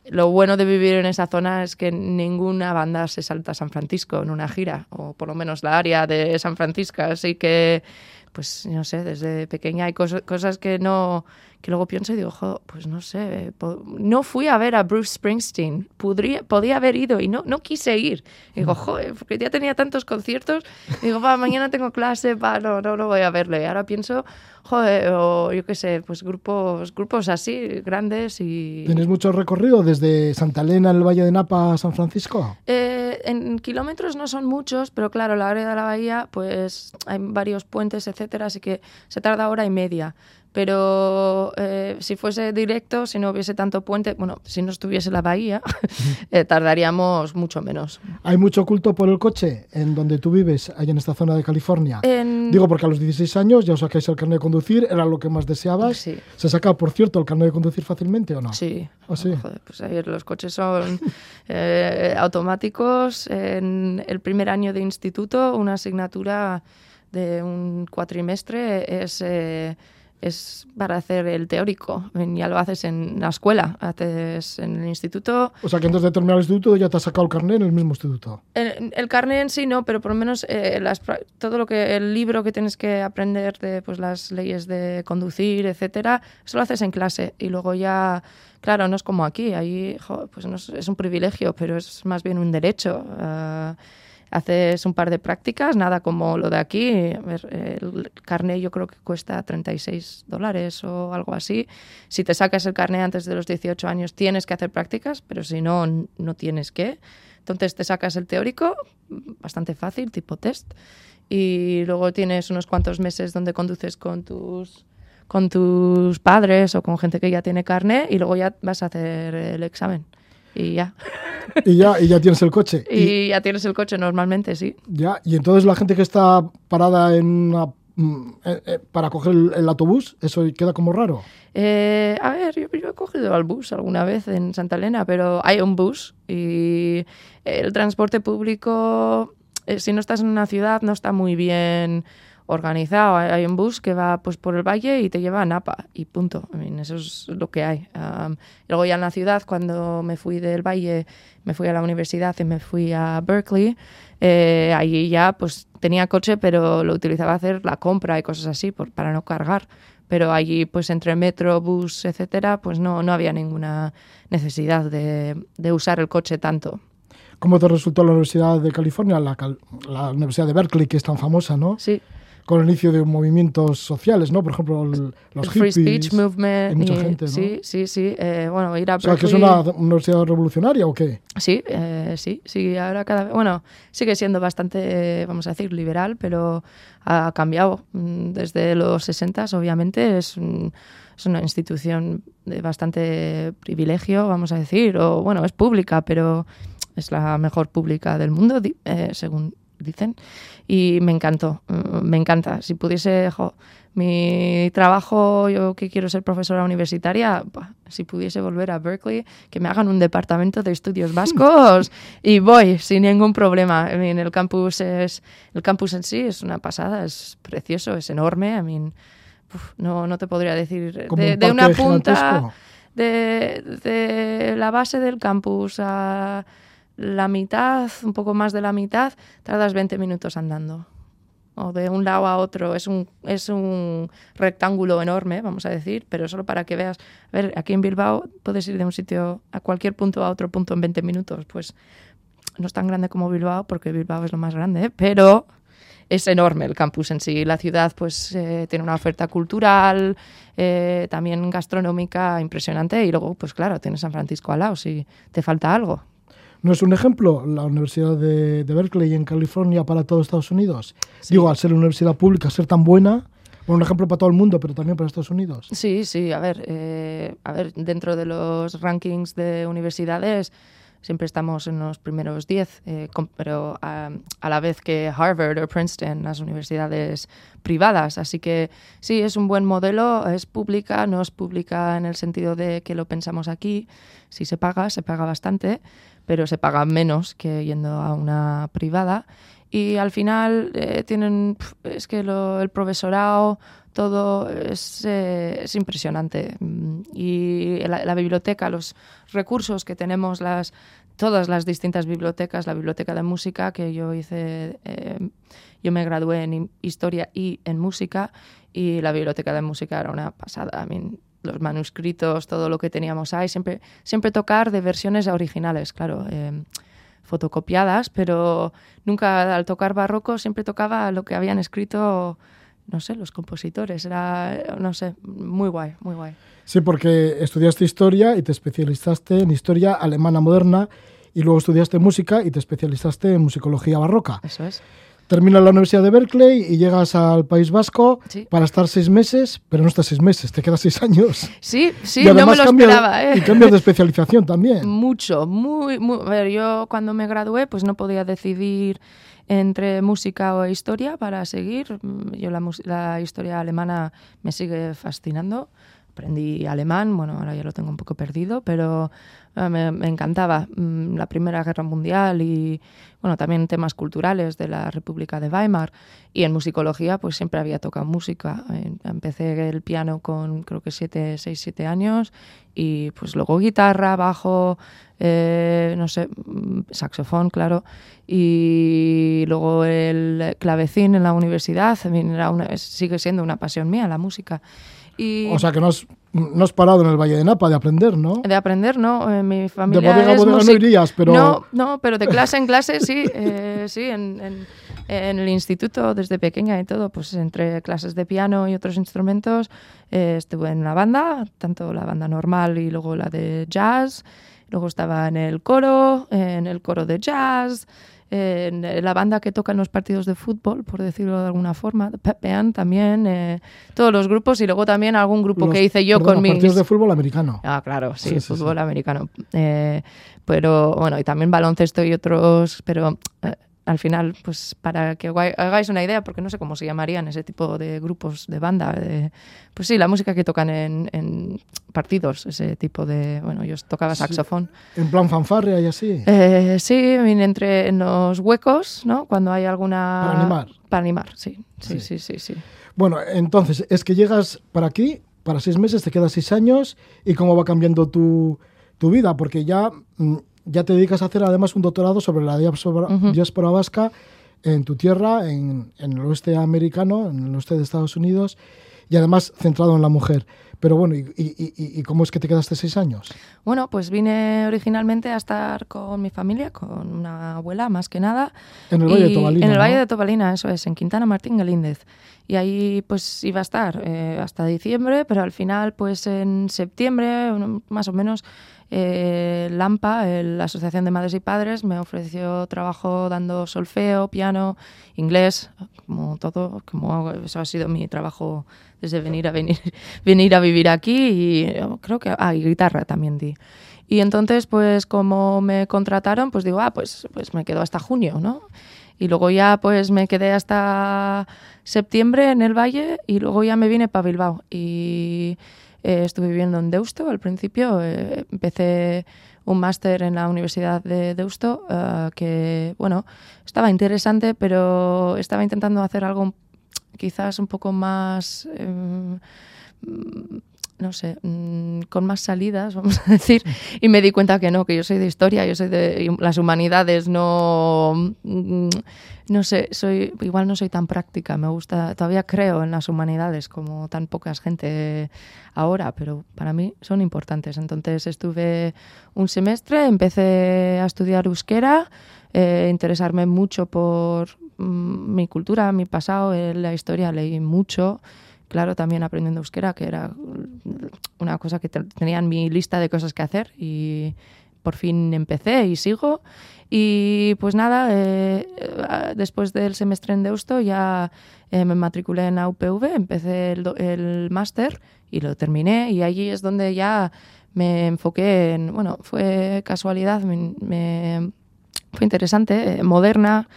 lo bueno de vivir en esa zona es que ninguna banda se salta a San Francisco en una gira, o por lo menos la área de San Francisco. Así que, pues, no sé, desde pequeña hay cosas, cosas que no que luego pienso y digo, "Jo, pues no sé, po- no fui a ver a Bruce Springsteen, podría, podía haber ido y no, no quise ir. Y digo, joder, porque ya tenía tantos conciertos, y digo, va, mañana tengo clase, va, no, no, no voy a verle. Y ahora pienso, joder, o yo qué sé, pues grupos, grupos así, grandes y...
¿Tenéis mucho recorrido desde Santa Elena, en el Valle de Napa, a San Francisco?
Eh, en kilómetros no son muchos, pero claro, la área de la bahía, pues hay varios puentes, etcétera, así que se tarda hora y media. Pero eh, si fuese directo, si no hubiese tanto puente, bueno, si no estuviese la bahía, [laughs] eh, tardaríamos mucho menos.
¿Hay mucho culto por el coche en donde tú vives, ahí en esta zona de California?
En-
Digo porque a los 16 años ya os sacáis el carnet de conducir, era lo que más deseabas.
Sí.
¿Se saca, por cierto, el carnet de conducir fácilmente o no?
Sí.
¿Ah, sí?
Joder, pues ahí los coches son [laughs] eh, automáticos. En el primer año de instituto, una asignatura de un cuatrimestre es, eh, es para hacer el teórico. Ya lo haces en la escuela, haces en el instituto.
O sea que antes de terminar el instituto ya te has sacado el carnet en el mismo instituto.
El, el carnet en sí no, pero por lo menos eh, las todo lo que el libro que tienes que aprender de pues las leyes de conducir, etcétera, eso lo haces en clase y luego ya, claro, no es como aquí, ahí jo, pues no es, es un privilegio, pero es más bien un derecho. Ah, haces un par de prácticas, nada como lo de aquí. El carnet yo creo que cuesta 36 dólares o algo así. Si te sacas el carnet antes de los 18 años tienes que hacer prácticas, pero si no, no tienes que. Entonces te sacas el teórico, bastante fácil, tipo test, y luego tienes unos cuantos meses donde conduces con tus con tus padres o con gente que ya tiene carnet y luego ya vas a hacer el examen y ya.
Y ya, y ya tienes el coche. Y,
Y ya tienes el coche normalmente, sí.
ya, y entonces la gente que está parada en una, mm, eh, eh, para coger el, el autobús, eso queda como raro.
Eh, a ver, yo, yo he cogido al bus alguna vez en Santa Elena, pero hay un bus y el transporte público, eh, si no estás en una ciudad, no está muy bien organizado. Hay, un bus que va pues por el valle y te lleva a Napa y punto. I mean, eso es lo que hay. Um, luego ya en la ciudad, cuando me fui del valle, me fui a la universidad y me fui a Berkeley, eh, allí ya pues tenía coche, pero lo utilizaba hacer la compra y cosas así por, para no cargar pero allí pues entre metro, bus, etcétera, pues no, no había ninguna necesidad de, de usar el coche tanto.
¿Cómo te resultó la Universidad de California, la, la Universidad de Berkeley, que es tan famosa, no?
Sí,
con el inicio de movimientos sociales, ¿no? Por ejemplo, el, los
el Free Speech Movement.
Hay mucha gente, ¿no?
Sí, sí, sí. Eh, bueno, ir a
O sea, que es una universidad revolucionaria o qué?
Sí, eh, sí, sí, ahora cada vez, bueno, sigue siendo bastante, eh, vamos a decir, liberal, pero ha cambiado mm, desde los 60, obviamente, es, es una institución de bastante privilegio, vamos a decir, o bueno, es pública, pero es la mejor pública del mundo, eh, según dicen, y me encantó, mm, me encanta. Si pudiese, jo, mi trabajo, yo que quiero ser profesora universitaria, si pudiese volver a Berkeley, que me hagan un departamento de estudios vascos [laughs] y voy sin ningún problema. I mean, el campus es, el campus en sí es una pasada, es precioso, es enorme. I mean, uf, no, no te podría decir
Como
de,
un
de una punta de, de la base del campus a la mitad, un poco más de la mitad, tardas 20 minutos andando. O de un lado a otro. Es un, es un rectángulo enorme, vamos a decir, pero solo para que veas. A ver, aquí en Bilbao puedes ir de un sitio a cualquier punto a otro punto en 20 minutos. Pues no es tan grande como Bilbao, porque Bilbao es lo más grande, pero es enorme el campus en sí. La ciudad pues eh, tiene una oferta cultural, eh, también gastronómica impresionante y luego pues claro, tienes San Francisco al lado si te falta algo.
¿No es un ejemplo la Universidad de, de Berkeley en California para todo Estados Unidos? Digo, al ser una universidad pública, ser tan buena, bueno, un ejemplo para todo el mundo, pero también para Estados Unidos.
Sí, sí, a ver, eh, a ver, dentro de los rankings de universidades siempre estamos en los primeros 10, eh, pero a, a la vez que Harvard o Princeton, las universidades privadas. Así que sí, es un buen modelo, es pública, no es pública en el sentido de que lo pensamos aquí. Si se paga, se paga bastante, pero se paga menos que yendo a una privada. Y al final eh, tienen, es que lo- el profesorado, todo es, eh, es impresionante. Mm, Y la, la biblioteca, los recursos que tenemos, las, todas las distintas bibliotecas, la biblioteca de música que yo hice, eh, yo me gradué en hi- historia y en música, y la biblioteca de música era una pasada. I mean, los manuscritos, todo lo que teníamos ahí, siempre, siempre tocar de versiones originales, claro. eh, fotocopiadas, pero nunca al tocar barroco siempre tocaba lo que habían escrito, no sé, los compositores. Era, no sé, muy guay, muy guay.
Sí, porque estudiaste historia y te especializaste en historia alemana moderna y luego estudiaste música y te especializaste en musicología barroca.
Eso es.
Terminas la Universidad de Berkeley y llegas al País Vasco
Sí.
para estar seis meses, pero no estás seis meses, te quedas seis años.
Sí, sí, no me lo
cambias-
esperaba, ¿eh?
Y cambias de [laughs] especialización también.
Mucho, muy, muy. A ver, yo cuando me gradué, pues no podía decidir entre música o historia para seguir. Mm, Yo la, la historia alemana me sigue fascinando. Aprendí alemán, bueno, ahora ya lo tengo un poco perdido, pero eh, me, me encantaba mm, la Primera Guerra Mundial y, bueno, también temas culturales de la República de Weimar. Y en musicología, pues siempre había tocado música. Empecé el piano con, creo que siete, seis, siete años y pues luego guitarra, bajo, eh, no sé, mm, saxofón, claro, y luego el clavecín en la universidad, era una- sigue siendo una pasión mía la música. Y
O sea que no has, no has parado en el Valle de Napa de aprender, ¿no?
de aprender, ¿no? Eh, mi
De
familia
bodega a
es
bodega no irías, pero...
No, no, pero de clase en clase sí, eh, sí, en, en- en el instituto desde pequeña y todo, pues entre clases de piano y otros instrumentos eh, estuve en la banda, tanto la banda normal y luego la de jazz, luego estaba en el coro, en el coro de jazz, en la banda que toca en los partidos de fútbol, por decirlo de alguna forma, Pep Band también, eh, todos los grupos y luego también algún grupo
los-
que hice yo
perdona,
con mis...
partidos de fútbol americano.
Ah, claro, sí,
Sí, sí,
fútbol
sí.
americano. Eh, pero bueno, y también baloncesto y otros, pero eh, al final, pues para que hagáis una idea, porque no sé cómo se llamarían ese tipo de grupos de banda, de- pues sí, la música que tocan en, en partidos, ese tipo de, bueno, yo tocaba
Sí.
saxofón.
En plan fanfarria y así.
Eh, sí, entre en los huecos, ¿no? Cuando hay alguna...
Para animar.
Para animar, sí, sí,
Sí.
sí, sí, sí.
Bueno, entonces, es que llegas para aquí, para seis meses, te quedas seis años, y cómo va cambiando tu, tu vida, porque ya, mm, ya te dedicas a hacer además un doctorado sobre la diáspora,
Ujú.
diáspora vasca en tu tierra, en, en el oeste americano, en el oeste de Estados Unidos, y además centrado en la mujer. Pero bueno, ¿y, cómo es que te quedaste seis años?
Bueno, pues vine originalmente a estar con mi familia, con una abuela más que nada.
En el Valle de Tobalina.
En el Valle de Tobalina, eso es, en Quintana Martín Galíndez. Y ahí pues iba a estar eh, hasta diciembre, pero al final pues en septiembre, más o menos, eh, LAMPA, la Asociación de Madres y Padres, me ofreció trabajo dando solfeo, piano, inglés, como todo, como eso ha sido mi trabajo desde venir a venir, [laughs] venir a vivir aquí y eh, creo que ah, y guitarra también di. Y entonces, pues como me contrataron, pues digo, ah, pues, pues me quedo hasta junio, ¿no? Y luego ya pues me quedé hasta septiembre en el Valle y luego ya me vine para Bilbao. Y eh, estuve viviendo en Deusto al principio. Eh, empecé un máster en la Universidad de Deusto eh, que, bueno, estaba interesante, pero estaba intentando hacer algo quizás un poco más em, no sé, mm, con más salidas, [laughs] vamos a decir, y me di cuenta que no, que yo soy de historia, yo soy de las humanidades, no, mm, no sé, soy, igual no soy tan práctica, me gusta, todavía creo en las humanidades como tan pocas gente ahora, pero para mí son importantes. Entonces estuve un semestre, empecé a estudiar euskera, eh, interesarme mucho por mm, mi cultura, mi pasado, eh, la historia, leí mucho claro, también aprendiendo euskera, que era una cosa que tenía en mi lista de cosas que hacer y por fin empecé y sigo. Y pues nada, eh, después del semestre en Deusto ya eh, me matriculé en la UPV, empecé el, máster y lo terminé y allí es donde ya me enfoqué en, bueno, fue casualidad, me, fue interesante, eh, moderna,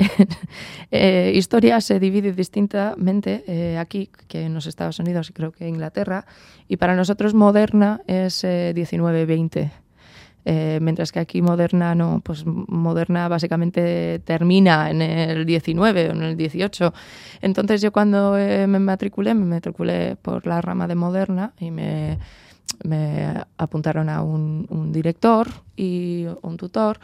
[laughs] eh, historia se divide distintamente eh, aquí que en los Estados Unidos y creo que Inglaterra. Y para nosotros moderna es 19-20. Eh, mientras que aquí moderna no, pues moderna básicamente termina en el 19 o en el 18. Entonces yo cuando me matriculé, me matriculé por la rama de moderna y me, me apuntaron a un, un director y un tutor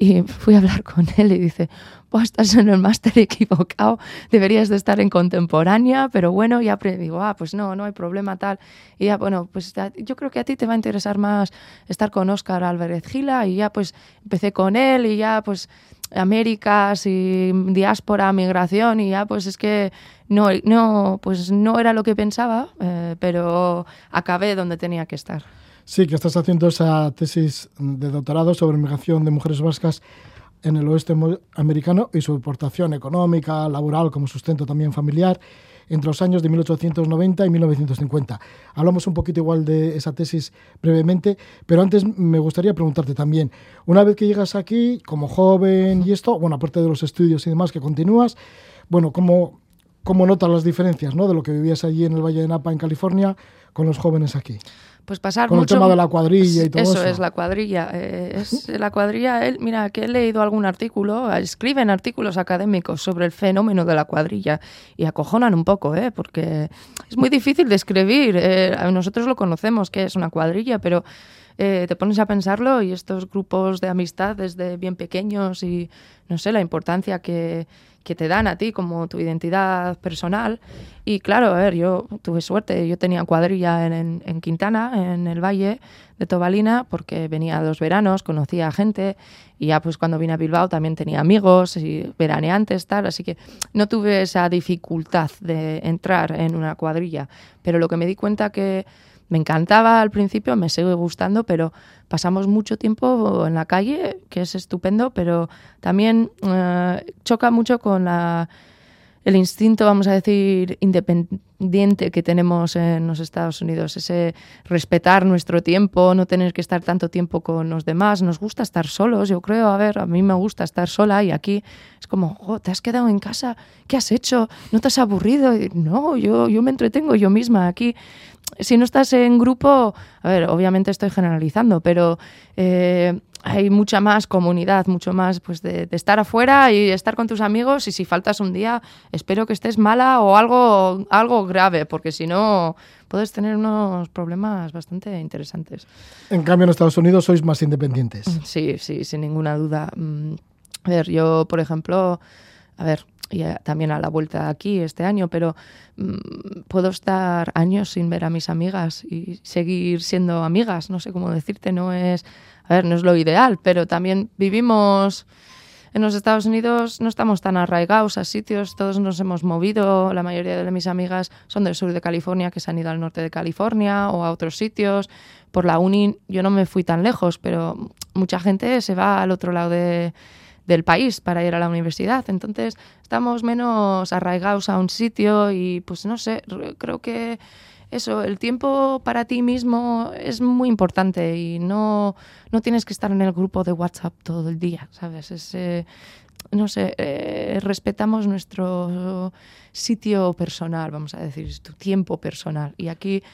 y fui a hablar con él y dice, pues estás en el máster equivocado, deberías de estar en contemporánea, pero bueno, ya digo, ah, pues no, no hay problema tal. Y ya, bueno, pues yo creo que a ti te va a interesar más estar con Óscar Álvarez Gila y ya pues empecé con él y ya pues Américas y diáspora, migración y ya pues es que no, no, pues no era lo que pensaba, eh, pero acabé donde tenía que estar.
Sí, que estás haciendo esa tesis de doctorado sobre migración de mujeres vascas en el oeste americano y su aportación económica, laboral, como sustento también familiar entre los años de 1890 y 1950. Hablamos un poquito igual de esa tesis brevemente, pero antes me gustaría preguntarte también, una vez que llegas aquí como joven y esto, bueno, aparte de los estudios y demás que continúas, bueno, ¿cómo, cómo notas las diferencias ¿no? de lo que vivías allí en el Valle de Napa, en California, con los jóvenes aquí?
Pues pasar
Con
mucho...
el tema de la cuadrilla y todo eso.
Eso es la cuadrilla. Eh, es la cuadrilla, él, mira, que he leído algún artículo, escriben artículos académicos sobre el fenómeno de la cuadrilla y acojonan un poco, ¿eh? porque es muy difícil de escribir. Eh, nosotros lo conocemos, que es una cuadrilla, pero eh, te pones a pensarlo y estos grupos de amistad desde bien pequeños y, no sé, la importancia que que te dan a ti como tu identidad personal. Y claro, a ver, yo tuve suerte, yo tenía cuadrilla en, en, Quintana, en el Valle de Tobalina, porque venía dos veranos, conocía a gente y ya pues cuando vine a Bilbao también tenía amigos y veraneantes, tal, así que no tuve esa dificultad de entrar en una cuadrilla. Pero lo que me di cuenta que me encantaba al principio, me sigue gustando, pero pasamos mucho tiempo en la calle, que es estupendo, pero también eh, choca mucho con la, el instinto, vamos a decir, independiente que tenemos en los Estados Unidos, ese respetar nuestro tiempo, no tener que estar tanto tiempo con los demás. Nos gusta estar solos, yo creo, a ver, a mí me gusta estar sola y aquí es como, oh, te has quedado en casa, ¿qué has hecho? ¿No te has aburrido? no, yo, yo me entretengo yo misma aquí si no estás en grupo, a ver, obviamente estoy generalizando, pero eh, hay mucha más comunidad, mucho más pues de, estar afuera y estar con tus amigos y si faltas un día, espero que estés mala o algo, algo grave, porque si no puedes tener unos problemas bastante interesantes.
En cambio, en Estados Unidos sois más independientes.
Sí, sí, sin ninguna duda. Mm, a ver, yo, por ejemplo, a ver, y también a la vuelta aquí este año, pero mm, puedo estar años sin ver a mis amigas y seguir siendo amigas, no sé cómo decirte, no es, a ver, no es lo ideal, pero también vivimos en los Estados Unidos no estamos tan arraigados a sitios, todos nos hemos movido, la mayoría de mis amigas son del sur de California, que se han ido al norte de California o a otros sitios. Por la uni yo no me fui tan lejos, pero mucha gente se va al otro lado del país para ir a la universidad. Entonces estamos menos arraigados a un sitio y pues no sé, creo que eso, el tiempo para ti mismo es muy importante y no, no tienes que estar en el grupo de WhatsApp todo el día, ¿sabes? Es, eh, no sé, eh, respetamos nuestro sitio personal, vamos a decir, tu tiempo personal. Y aquí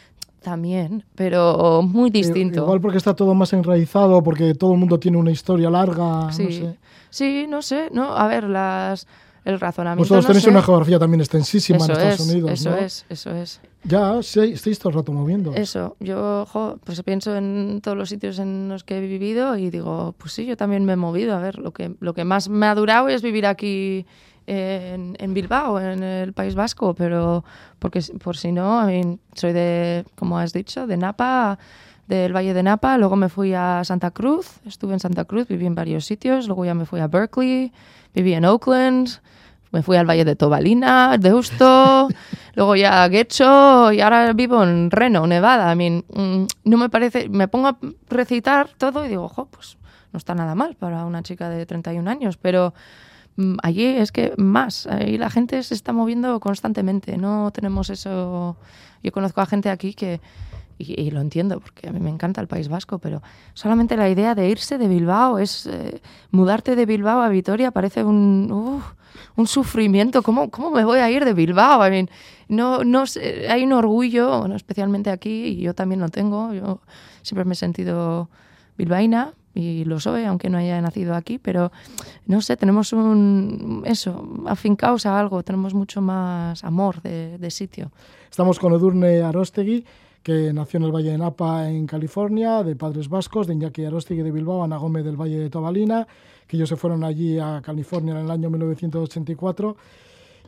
también, pero muy distinto.
Igual porque está todo más enraizado, porque todo el mundo tiene una historia larga.
Sí,
no sé.
sí, no sé, no, a ver, las el razonamiento.
Vosotros tenéis una geografía también extensísima en Estados Unidos.
Eso es, eso es.
Ya, sí, estáis todo el rato moviendo.
Eso, yo pues pienso en todos los sitios en los que he vivido y digo, pues sí, yo también me he movido. A ver, lo que, lo que más me ha durado es vivir aquí en, en Bilbao, en el País Vasco, pero porque por si no, a mí soy de, como has dicho, de Napa del Valle de Napa, luego me fui a Santa Cruz, estuve en Santa Cruz, viví en varios sitios, luego ya me fui a Berkeley, viví en Oakland, me fui al Valle de Tobalina, Deusto, [laughs] luego ya a Guecho y ahora vivo en Reno, Nevada. I mean, mm, no me parece, me pongo a recitar todo y digo, ojo, pues no está nada mal para una chica de 31 años, pero allí es que más, ahí la gente se está moviendo constantemente, no tenemos eso. Yo conozco a gente aquí que y, lo entiendo porque a mí me encanta el País Vasco, pero solamente la idea de irse de Bilbao es eh, mudarte de Bilbao a Vitoria parece un, un sufrimiento. ¿Cómo, ¿Cómo me voy a ir de Bilbao? I mean, no, no hay un orgullo, especialmente aquí, y yo también lo tengo. Yo siempre me he sentido bilbaína y lo soy, aunque no haya nacido aquí, pero no sé, tenemos un, eso, afincaos a algo, tenemos mucho más amor de, de sitio.
Estamos con Edurne Arostegui que nació en el Valle de Napa, en California, de padres vascos, de Iñaki Arostegui de Bilbao, Ana Gómez del Valle de Tobalina, que ellos se fueron allí a California en el año 1984.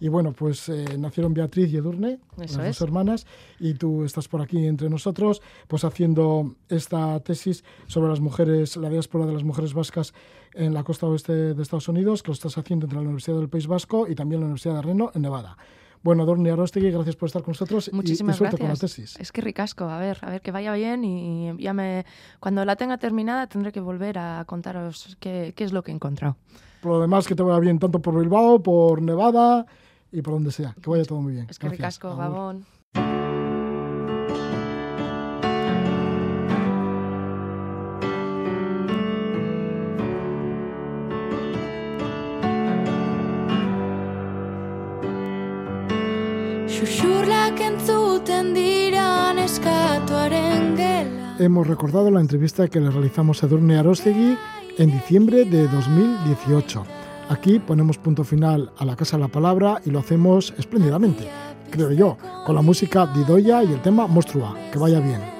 Y bueno, pues eh, nacieron Beatriz y Edurne, las dos hermanas, y tú estás por aquí entre nosotros, pues haciendo esta tesis sobre las mujeres, la diáspora de las mujeres vascas en la costa oeste de Estados Unidos, que lo estás haciendo entre la Universidad del País Vasco y también la Universidad de Reno, en Nevada. Bueno, Dorni Arostegui, gracias por estar con nosotros
Muchísimas
y, suerte
gracias.
con la tesis.
Es que ricasco, a ver, a ver, que vaya bien y ya me... Cuando la tenga terminada tendré que volver a contaros qué, qué es lo que he encontrado.
Por lo demás, que te vaya bien tanto por Bilbao, por Nevada y por donde sea. Que vaya todo muy bien.
Es que ricasco, Gabón.
Hemos recordado la entrevista que le realizamos a Durne Arostegui en diciembre de 2018. Aquí ponemos punto final a la Casa de la Palabra y lo hacemos espléndidamente, creo yo, con la música de Idoya y el tema Monstrua. Que vaya bien.